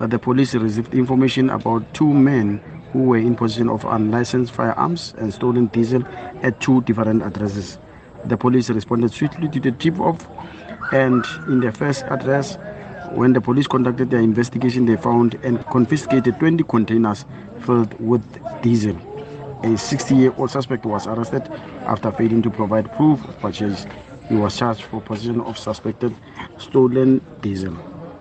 that the police received information about two men who were in possession of unlicensed firearms and stolen diesel at two different addresses. The police responded swiftly to the tip off, and in the first address, when the police conducted their investigation, they found and confiscated 20 containers filled with diesel. A 60 year old suspect was arrested after failing to provide proof of purchase. He was charged for possession of suspected stolen diesel.